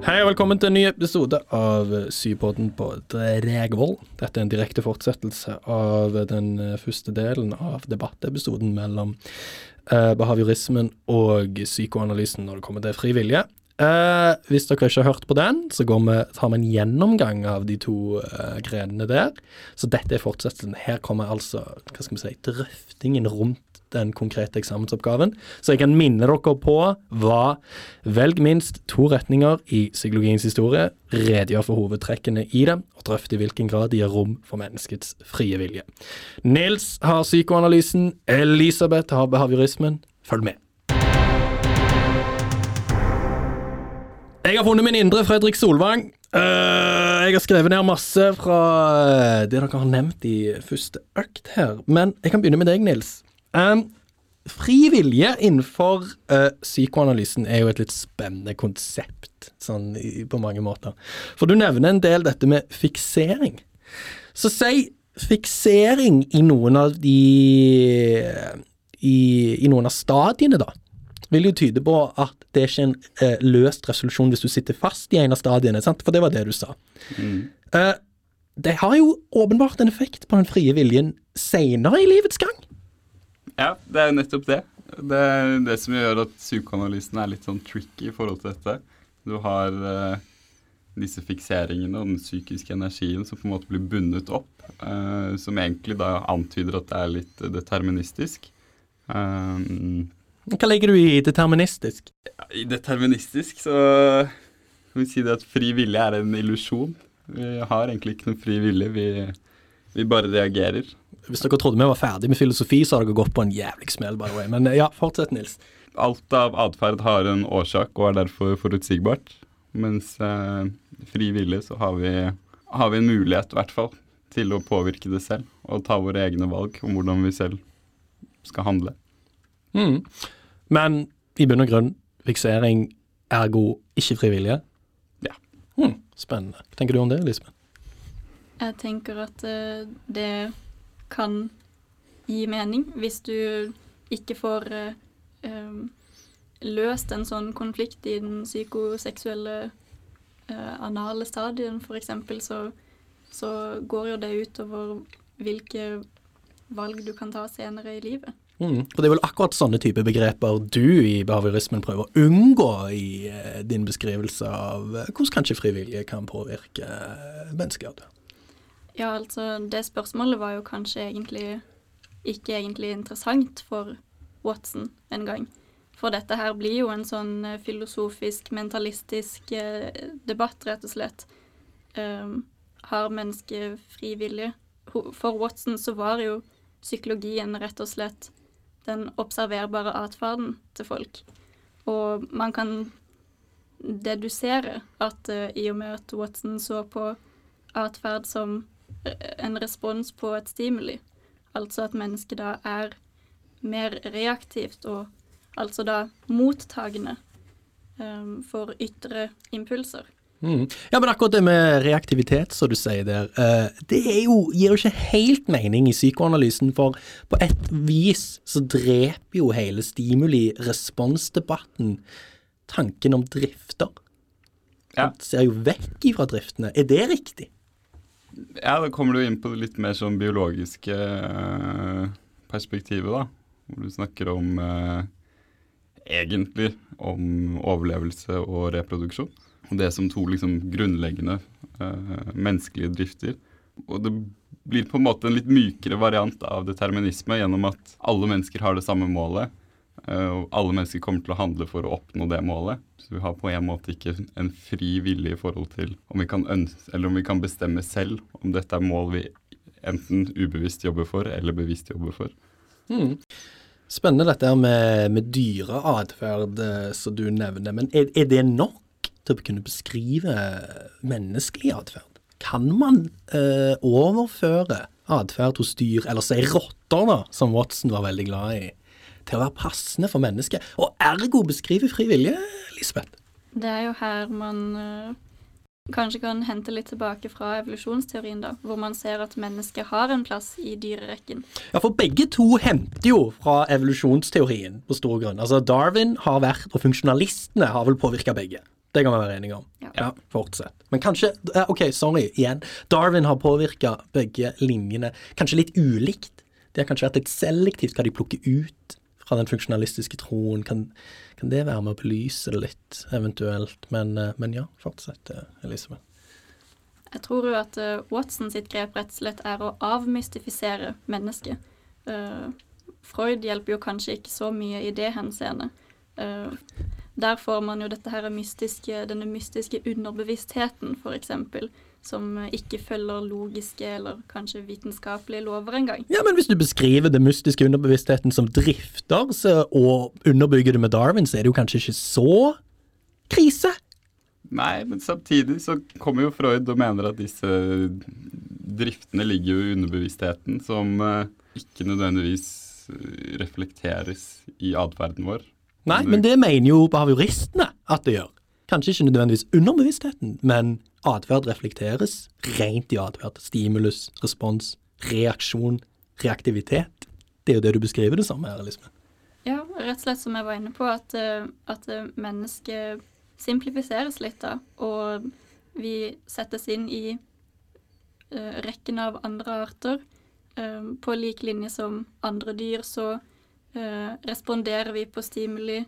Hei og velkommen til en ny episode av Sypodden på Dregvoll. Dette er en direkte fortsettelse av den første delen av debattepisoden mellom eh, behaviorismen og psykoanalysen når det kommer til fri vilje. Eh, hvis dere ikke har hørt på den, så vi, tar vi en gjennomgang av de to eh, grenene der. Så dette er fortsettelsen. Her kommer altså hva skal vi si, drøftingen rundt den konkrete eksamensoppgaven. Så jeg kan minne dere på hva Velg minst to retninger i psykologiens historie, redegjør for hovedtrekkene i dem, og drøft i hvilken grad de gir rom for menneskets frie vilje. Nils har psykoanalysen, Elisabeth har behaviorismen. Følg med. Jeg har funnet min indre Fredrik Solvang. Uh, jeg har skrevet ned masse fra det dere har nevnt i første økt her. Men jeg kan begynne med deg, Nils. Um, fri vilje innenfor uh, psykoanalysen er jo et litt spennende konsept, sånn i, på mange måter. For du nevner en del dette med fiksering. Så si fiksering i noen av de i, i noen av stadiene, da vil jo tyde på at det er ikke en eh, løst resolusjon hvis du sitter fast i en av stadiene, sant? for det var det du sa. Mm. Eh, det har jo åpenbart en effekt på den frie viljen seinere i livets gang. Ja, det er jo nettopp det. Det er det som gjør at psykoanalysen er litt sånn tricky i forhold til dette. Du har uh, disse fikseringene og den psykiske energien som på en måte blir bundet opp, Uh, som egentlig da antyder at det er litt deterministisk. Um, hva legger du i deterministisk? I deterministisk så kan vi si det at fri vilje er en illusjon. Vi har egentlig ikke noen fri vilje, vi, vi, bare reagerer. Hvis dere trodde vi var ferdig med filosofi, så har dere gått på en jævlig smell, by the way. Men ja, fortsett, Nils. Alt av atferd har en årsak og er derfor forutsigbart. Mens eh, fri vilje så har vi, har vi en mulighet, i hvert fall, til å påvirke det selv. Og ta våre egne valg om hvordan vi selv skal handle. Mm. Men i bunn og grunn fiksering, ergo ikke frivillige. Ja. Mm. spennende. Hva tenker du om det, Lisbeth? Jeg tenker at uh, det kan gi mening hvis du ikke får uh, um, løst en sånn konflikt i den psykoseksuelle anale stadien, f.eks., så, så går jo det utover hvilke valg du kan ta senere i livet. Mm. For det er vel akkurat sånne type begreper du i behaviorismen prøver å unngå i eh, din beskrivelse av eh, hvordan kanskje frivillige kan påvirke mennesker. Ja, altså det spørsmålet var jo kanskje egentlig ikke egentlig interessant for Watson en gang. For dette her blir jo en sånn eh, filosofisk, mentalistisk eh, debatt, rett og slett. Um, har mennesket fri vilje? For Watson så var jo psykologien rett og slett den observerbare atferden til folk. Og man kan dedusere at uh, i og med at Watson så på atferd som en respons på et stimuli, altså at mennesket da er mer reaktivt og altså da mottagende um, for ytre impulser. Mm. Ja, men akkurat det med reaktivitet, som du sier der, uh, det jo, gir jo ikke helt mening i psykoanalysen. For på et vis så dreper jo hele stimuli-responsdebatten tanken om drifter. Ja. Man ser jo vekk ifra driftene. Er det riktig? Ja, da kommer du inn på det litt mer sånn biologiske uh, perspektivet, da. Hvor du snakker om eh, egentlig om overlevelse og reproduksjon Og det som to liksom grunnleggende eh, menneskelige drifter. Og det blir på en måte en litt mykere variant av determinisme gjennom at alle mennesker har det samme målet. Uh, og alle mennesker kommer til å handle for å oppnå det målet. Så vi har på en måte ikke en fri vilje i forhold til om vi kan, om vi kan bestemme selv om dette er mål vi enten ubevisst jobber for eller bevisst jobber for. Mm. Spennende dette med, med dyreatferd eh, som du nevner. Men er, er det nok? til å kunne beskrive menneskelig atferd? Kan man eh, overføre atferd hos dyr, eller si rotter, da, som Watson var veldig glad i, til å være passende for mennesket, og ergo beskrive fri vilje, Lisbeth? Det er jo her man uh, kanskje kan hente litt tilbake fra evolusjonsteorien, da, hvor man ser at mennesket har en plass i dyrerekken. Ja, for begge to henter jo fra evolusjonsteorien på stor grunn. Altså Darwin har vært, og funksjonalistene har vel påvirka begge. Det kan vi være enige om. Ja. Ja, fortsett. Men kanskje eh, OK, sorry, igjen. Darwin har påvirka begge linjene kanskje litt ulikt. Det har kanskje vært litt selektivt hva de plukker ut fra den funksjonalistiske troen. Kan, kan det være med å belyse det litt, eventuelt? Men, eh, men ja, fortsett, eh, Elisabeth. Jeg tror jo at eh, Watson sitt grep rett og slett er å avmystifisere mennesket. Uh, Freud hjelper jo kanskje ikke så mye i det henseende. Uh, der får man jo dette her mystiske, denne mystiske underbevisstheten, f.eks., som ikke følger logiske eller kanskje vitenskapelige lover engang. Ja, men hvis du beskriver den mystiske underbevisstheten som drifter, så, og underbygger det med Darwin, så er det jo kanskje ikke så krise. Nei, men samtidig så kommer jo Freud og mener at disse driftene ligger jo i underbevisstheten, som eh, ikke nødvendigvis eh, reflekteres i atferden vår. Nei, men det mener jo behavioristene at det gjør. Kanskje ikke nødvendigvis underbevisstheten, men atferd reflekteres rent i atferd. Stimulus, respons, reaksjon, reaktivitet. Det er jo det du beskriver det samme her, Elisabeth. Ja, rett og slett som jeg var inne på, at, eh, at eh, mennesket simplifiseres litt, da. Og vi settes inn i uh, rekken av andre arter. Eh, på lik linje som andre dyr så uh, responderer vi på stimuli,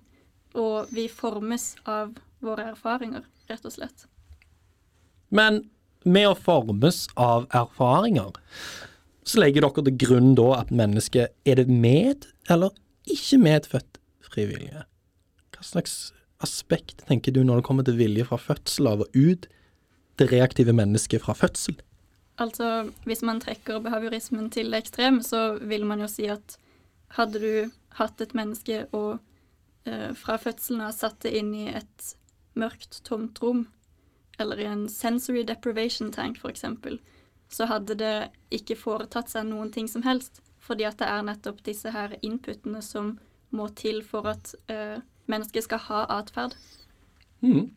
og vi formes av våre erfaringer, rett og slett. Men med å formes av erfaringer, så legger dere til grunn da at mennesket er det med eller ikke medfødt frivillige. Hva slags aspekt tenker du når det kommer til vilje fra fødsel av og ut det reaktive mennesket fra fødsel? Altså, hvis man trekker behaviorismen til det ekstreme, så vil man jo si at hadde du hatt et menneske og eh, fra fødselen av satt det inn i et mørkt, tomt rom, eller i en sensory deprivation tank f.eks., så hadde det ikke foretatt seg noen ting som helst, fordi at det er nettopp disse her inputene som må til for at uh, mennesket skal ha atferd. Mm.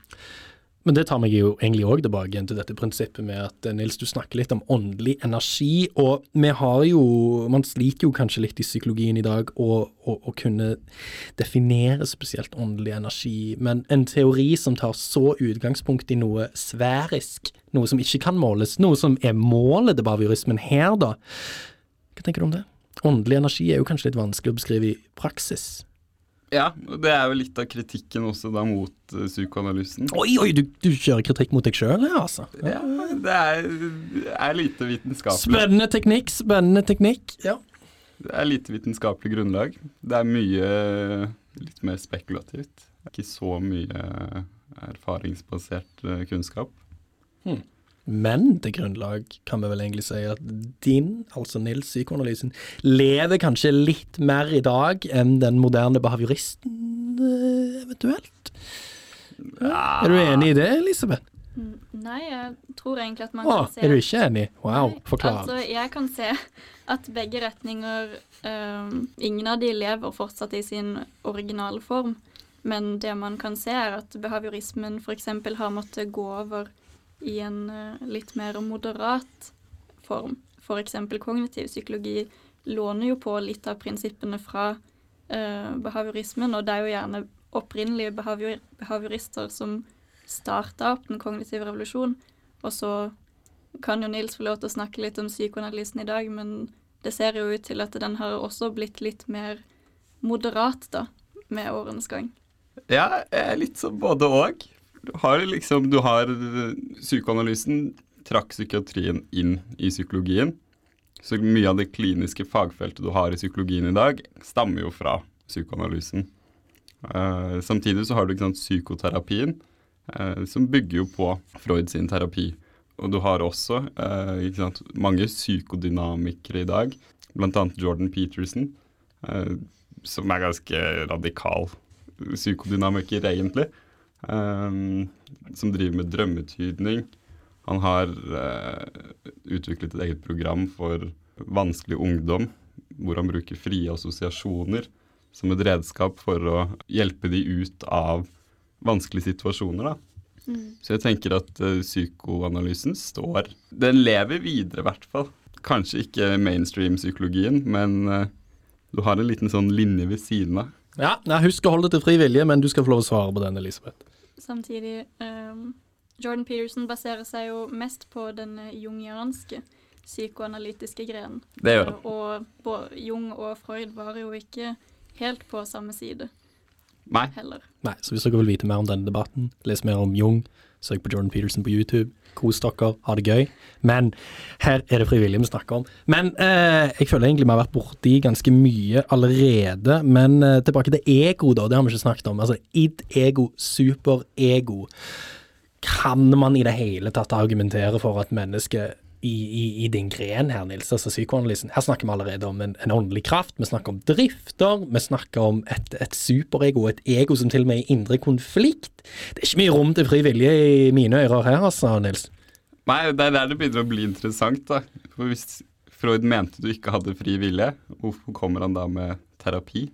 Men det tar meg jo egentlig òg tilbake igjen til dette prinsippet med at eh, Nils, du snakker litt om åndelig energi, og vi har jo Man sliter jo kanskje litt i psykologien i dag å, å, å kunne definere spesielt åndelig energi, men en teori som tar så utgangspunkt i noe sverisk, noe som ikke kan måles, noe som er målet til behaviorismen her, da. Hva tenker du om det? Åndelig energi er jo kanskje litt vanskelig å beskrive i praksis. Ja, det er jo litt av kritikken også da mot uh, psykoanalysen. Oi, oi, du, du kjører kritikk mot deg sjøl her, altså. Ja, det er, er lite vitenskapelig. Spennende teknikk, spennende teknikk. Ja. Det er lite vitenskapelig grunnlag. Det er mye litt mer spekulativt. Ikke så mye erfaringsbasert kunnskap. kunnskap. Men til grunnlag kan vi vel egentlig si at din, altså Nils psykoanalysen, lever kanskje litt mer i dag enn den moderne behavioristen, eventuelt? eventuelt? Er du enig i det, Elisabeth? Mm, Nei, jeg tror egentlig at man Åh, kan se er du ikke enig? Wow, forklar. Altså, jeg kan se at begge retninger ehm, Ingen av de lever fortsatt i sin originale form. Men det man kan se, er at behaviorismen f.eks. har måttet gå over i en eh, litt mer moderat form. F.eks. kognitiv psykologi låner jo på litt av prinsippene fra eh, behaviorismen, og det er jo gjerne opprinnelige behavior behaviorister som starta opp den kognitive revolusjonen. Og så kan jo Nils få lov til å snakke litt om psykoanalysen i dag, men det ser jo ut til at den har også blitt litt mer moderat, da, med årenes gang. Ja, jeg er litt som både og. Har liksom Du har eh, Psykoanalysen trakk psykiatrien inn i psykologien. Så mye av det kliniske fagfeltet du har i psykologien i dag, stammer jo fra psykoanalysen. Uh, samtidig så har du ikke sant, psykoterapien, uh, som bygger jo på Freud sin terapi. Og du har også uh, ikke sant, mange psykodynamikere i dag, bl.a. Jordan Peterson, som er ganske radikal psykodynamiker, egentlig. Um, som driver med drømmetydning. Han har uh, utviklet et eget program for vanskelig ungdom, hvor han bruker frie assosiasjoner som et redskap for å hjelpe de ut av vanskelige situasjoner. Da. Så jeg tenker at uh, psykoanalysen står Den lever videre, i hvert fall. Kanskje ikke mainstream-psykologien, men uh, du har en liten sånn linje ved siden av. Ja, nei, Husk å holde det til fri vilje, men du skal få lov å svare på den, Elisabeth. samtidig um, Jordan Peterson baserer seg jo mest på den jungianske psykoanalytiske grenen. Det gjør han. Og Jung og Freud var jo ikke helt på samme side Nei. heller. Nei, så hvis dere vil vite mer om denne debatten, les mer om Jung, søk på Jordan Peterson på YouTube. Kos dere, ha det gøy. Men her er det frivillige vi snakker om. Men eh, jeg føler egentlig vi har vært borti ganske mye allerede. Men eh, tilbake til ego, da. Det har vi ikke snakket om. Altså id, ego, superego. Kan man i det hele tatt argumentere for at mennesket i, i, i din gren her, Nils, altså psykoanalysen. Her snakker vi allerede om en, en åndelig kraft, vi snakker om drifter, vi snakker om et, et superego, et ego som til og med er i indre konflikt. Det er ikke mye rom til fri vilje i mine ører her, altså, Nils. Nei, det er der det begynner å bli interessant, da. For hvis Freud mente du ikke hadde fri vilje, hvorfor kommer han da med terapi?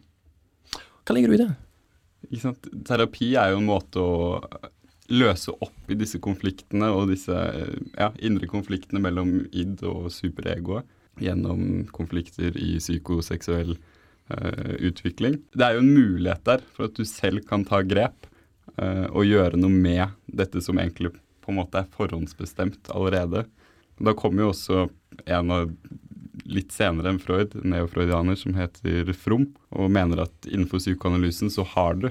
Hva legger du i det? Terapi er jo en måte å løse opp i disse konfliktene og disse ja, indre konfliktene mellom id og superegoet gjennom konflikter i psykoseksuell uh, utvikling. Det er jo en mulighet der for at du selv kan ta grep uh, og gjøre noe med dette som egentlig på en måte er forhåndsbestemt allerede. Da kommer jo også en av litt senere enn Freud, neofreudianer, som heter From, og mener at innenfor psykoanalysen så har du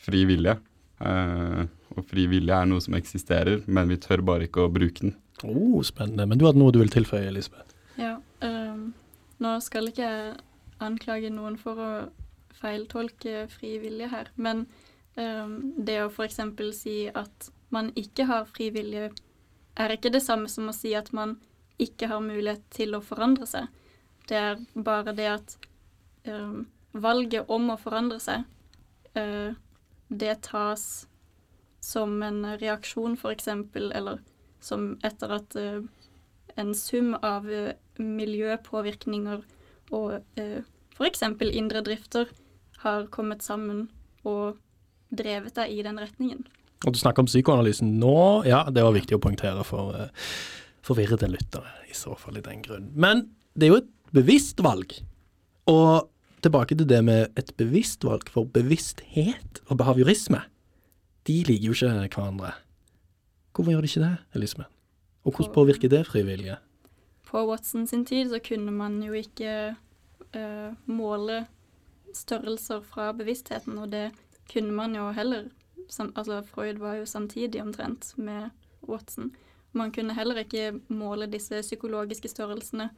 fri vilje. Uh, og fri vilje er noe som eksisterer, men vi tør bare ikke å bruke den. Oh, spennende. Men du hadde noe du ville tilføye, Elisabeth? Ja. Um, nå skal ikke jeg anklage noen for å feiltolke fri vilje her, men um, det å f.eks. si at man ikke har fri vilje, er ikke det samme som å si at man ikke har mulighet til å forandre seg. Det er bare det at um, valget om å forandre seg, uh, det tas som en reaksjon, f.eks., eller som etter at uh, en sum av uh, miljøpåvirkninger og uh, f.eks. indre drifter har kommet sammen og drevet deg i den retningen. Og du snakker om psykoanalysen nå, ja, det var viktig å poengtere for uh, forvirrede lyttere, i så fall i den grunn. Men det er jo et bevisst valg. Og tilbake til det med et bevisst valg, for bevissthet og behaviorisme, de liker jo ikke hverandre. Hvorfor gjør de ikke det, Elisabeth? Og hvordan påvirker det frivillige? På Watson sin tid så kunne man jo ikke uh, måle størrelser fra bevisstheten, og det kunne man jo heller sam, Altså Freud var jo samtidig omtrent med Watson. Man kunne heller ikke måle disse psykologiske størrelsene.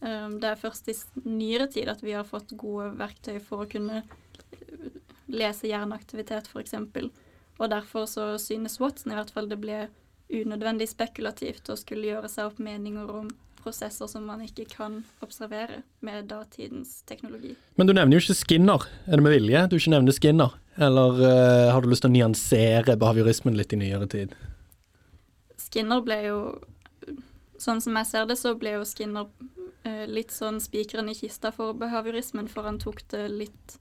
Um, det er først i nyere tid at vi har fått gode verktøy for å kunne lese hjerneaktivitet, f.eks. Og derfor så synes Watson i hvert fall det ble unødvendig spekulativt å skulle gjøre seg opp meninger om prosesser som man ikke kan observere med datidens teknologi. Men du nevner jo ikke Skinner. Er det med vilje du ikke nevner Skinner? Eller uh, har du lyst til å nyansere behaviorismen litt i nyere tid? Skinner ble jo Sånn som jeg ser det, så ble jo Skinner litt sånn spikeren i kista for behaviorismen, for han tok det litt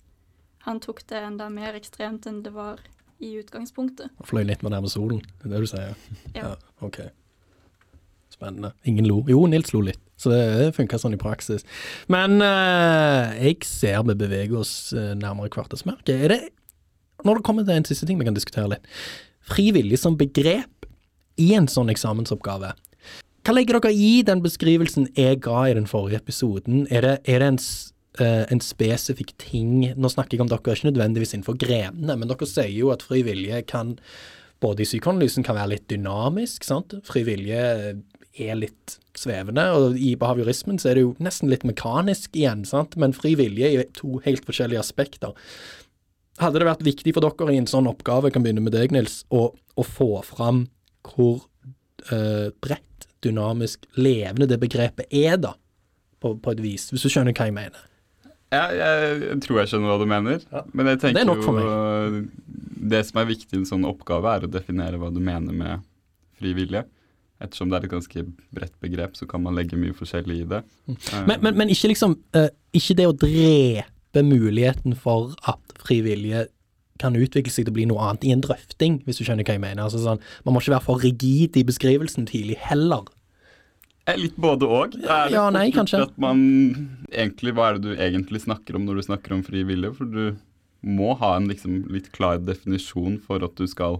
Han tok det enda mer ekstremt enn det var i utgangspunktet. Og fløy litt mer nærme solen, det er det du sier? Ja. ja. Ok. Spennende. Ingen lo. Jo, Nils lo litt, så det funka sånn i praksis. Men eh, jeg ser vi beveger oss uh, nærmere kvartersmerket. Er det, når det kommer til en siste ting vi kan diskutere litt, fri vilje som begrep i en sånn eksamensoppgave. Hva legger dere i den beskrivelsen jeg ga i den forrige episoden? Er det, er det en uh, en spesifikk ting Nå snakker jeg om dere ikke nødvendigvis innenfor grenene, men dere sier jo at fri vilje kan både i psykoanalysen kan være litt dynamisk. sant? Fri vilje er litt svevende, og i behaviorismen så er det jo nesten litt mekanisk igjen, sant? men fri vilje er to helt forskjellige aspekter. Hadde det vært viktig for dere i en sånn oppgave, jeg kan begynne med deg, Nils, å, å få fram hvor uh, bredt, dynamisk, levende det begrepet er, da, på, på et vis, hvis du skjønner hva jeg mener? Ja, jeg tror jeg skjønner hva du mener. Ja. Men jeg tenker Det er nok for jo Det som er viktig i en sånn oppgave, er å definere hva du mener med fri vilje. Ettersom det er et ganske bredt begrep, så kan man legge mye forskjellig i det. Eh, Men, men, men ikke liksom eh, Ikke det å drepe muligheten for at fri vilje kan utvikle seg til å bli noe annet i en drøfting, hvis du skjønner hva jeg mener. Altså sånn, man må ikke være for rigid i beskrivelsen tidlig heller. Eh, Litt både litt Ja, nei, kanskje. At man, egentlig, hva er det du egentlig snakker om når du snakker om fri vilje? For du må ha en liksom litt klar definisjon for at du skal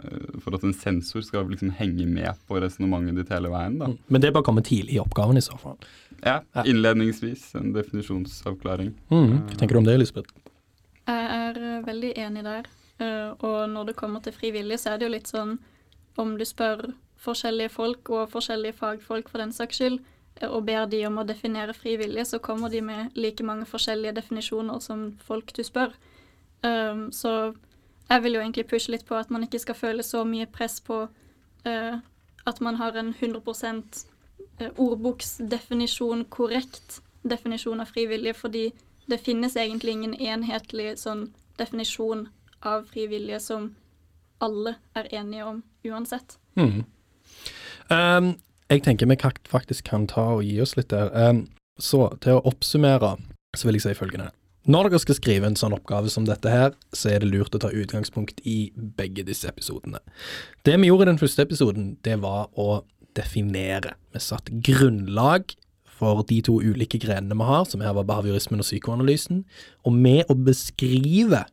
eh, for at en sensor skal liksom henge med på resonnementet ditt hele veien. da. Men det bør komme tidlig i oppgaven i så fall. Ja, Ja. Innledningsvis en definisjonsavklaring. Mm. Hva tenker du om det, Elisabeth? Jeg er eh, veldig enig der. Eh, og når det kommer til frivillige, så er det jo litt sånn om du spør forskjellige folk og forskjellige fagfolk for den saks skyld, eh, og ber de om å definere frivillige, så kommer de med like mange forskjellige definisjoner som folk du spør. Så jeg vil jo egentlig pushe litt på at man ikke skal føle så mye press på at man har en 100 eh, ordboksdefinisjon, korrekt definisjon av frivillige, fordi det finnes egentlig ingen enhetlig sånn definisjon av frivillige som alle er enige om uansett. Mm. Um, jeg tenker vi faktisk kan ta og gi oss litt der. Um, så til å oppsummere, så vil jeg si følgende. Når dere skal skrive en sånn oppgave som dette her, så er det lurt å ta utgangspunkt i begge disse episodene. Det vi gjorde i den første episoden, det var å definere. Vi satt grunnlag for de to ulike grenene vi har, som her var behaviorismen og psykoanalysen, og med å beskrive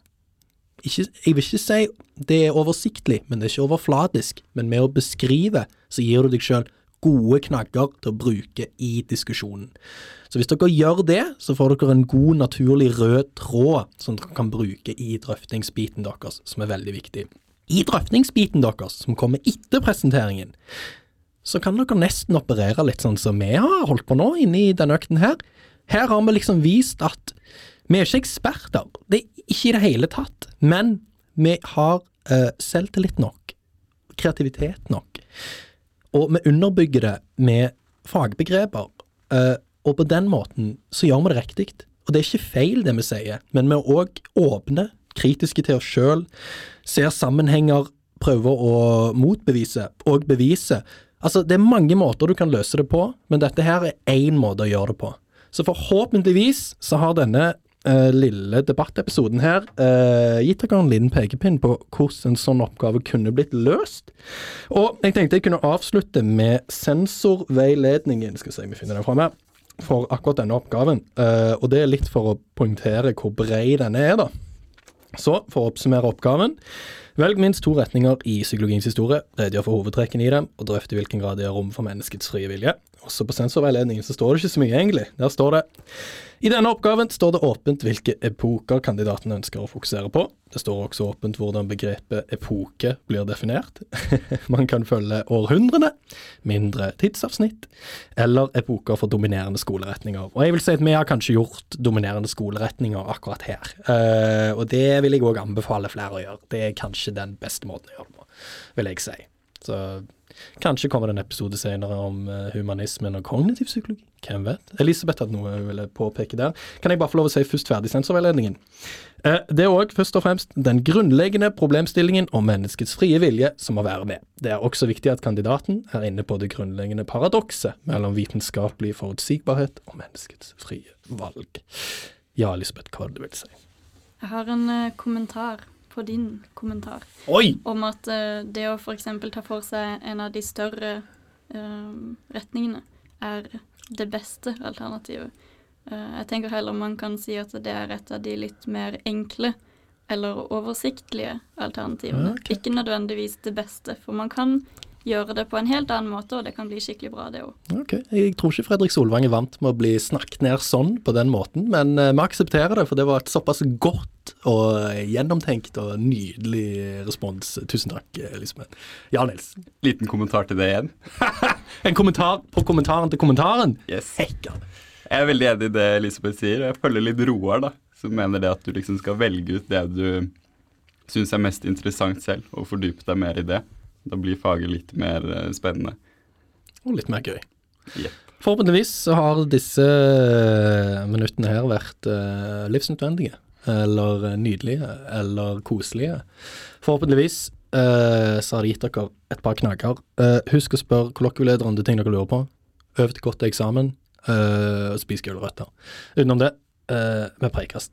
ikke, jeg vil ikke si det er oversiktlig, men det er ikke overflatisk. Men med å beskrive, så gir du deg sjøl gode knagger til å bruke i diskusjonen. Så hvis dere gjør det, så får dere en god, naturlig rød tråd som dere kan bruke i drøftingsbiten deres, som er veldig viktig. I drøftingsbiten deres, som kommer etter presenteringen, så kan dere nesten operere litt sånn som vi har holdt på nå, inne i denne økten her. Her har vi liksom vist at vi er ikke eksperter, det er ikke i det hele tatt, men vi har uh, selvtillit nok, kreativitet nok, og vi underbygger det med fagbegreper, uh, og på den måten så gjør vi det riktig. Og det er ikke feil det vi sier, men vi er òg åpne, kritiske til oss sjøl, ser sammenhenger, prøver å motbevise og bevise. Altså, det er mange måter du kan løse det på, men dette her er én måte å gjøre det på. Så forhåpentligvis så har denne eh, lille debattepisoden her eh, gitt dere en liten pekepinn på hvordan en sånn oppgave kunne blitt løst. Og jeg tenkte jeg kunne avslutte med sensorveiledningen. Skal se om vi finner den fram her. For akkurat denne oppgaven. Eh, og det er litt for å poengtere hvor bred denne er, da. Så, for å oppsummere oppgaven. Velg minst to retninger i psykologiens historie, redegjør for hovedtrekkene i dem, og drøft i hvilken grad det er rom for menneskets frie vilje. Også på sensorveiledningen så står det ikke så mye, egentlig. Der står det i denne oppgaven står det åpent hvilke epoker kandidatene ønsker å fokusere på. Det står også åpent hvordan begrepet epoke blir definert. Man kan følge århundrene, mindre tidsavsnitt, eller epoker for dominerende skoleretninger. Og jeg vil si at vi har kanskje gjort dominerende skoleretninger akkurat her. Eh, og det vil jeg òg anbefale flere å gjøre. Det er kanskje den beste måten å gjøre det på, vil jeg si. Så kanskje kommer det en episode senere om eh, humanismen og kognitiv psykologi. Hvem vet? Elisabeth hadde noe hun ville påpeke der. Kan jeg bare få lov å si først ferdig sensorveiledningen? Eh, det er òg først og fremst den grunnleggende problemstillingen om menneskets frie vilje som må være med. Det er også viktig at kandidaten er inne på det grunnleggende paradokset mellom vitenskapelig forutsigbarhet og menneskets frie valg. Ja, Elisabeth, hva er det du vil si? Jeg har en eh, kommentar på din kommentar Oi! om at uh, det å f.eks. ta for seg en av de større uh, retningene er det beste alternativet. Uh, jeg tenker heller man kan si at det er et av de litt mer enkle eller oversiktlige alternativene. Okay. Ikke nødvendigvis det beste, for man kan gjøre det på en helt annen måte, og det kan bli skikkelig bra, det òg. Ok, Jeg tror ikke Fredrik Solvang er vant med å bli snakket ned sånn på den måten, men eh, vi aksepterer det, for det var et såpass godt og eh, gjennomtenkt og nydelig respons. Tusen takk, Elisabeth. Ja, Nils. Liten kommentar til det igjen. En kommentar på kommentaren til kommentaren. Yes. Hekka. Jeg er veldig enig i det Elisabeth sier. og Jeg følger litt Roar, da, som mener det at du liksom skal velge ut det du syns er mest interessant selv, og fordype deg mer i det. Da blir faget litt mer eh, spennende. Og litt mer gøy. Yep. Forhåpentligvis så har disse eh, minuttene her vært uh, livsnødvendige. Eller nydelige, eller koselige. Forhåpentligvis uh, så har det gitt dere et par knagger. Uh, husk å spørre kollokvielederen er ting dere lurer på. Øv til godt til eksamen. og spis gulrøtter. Utenom det, vi preikes.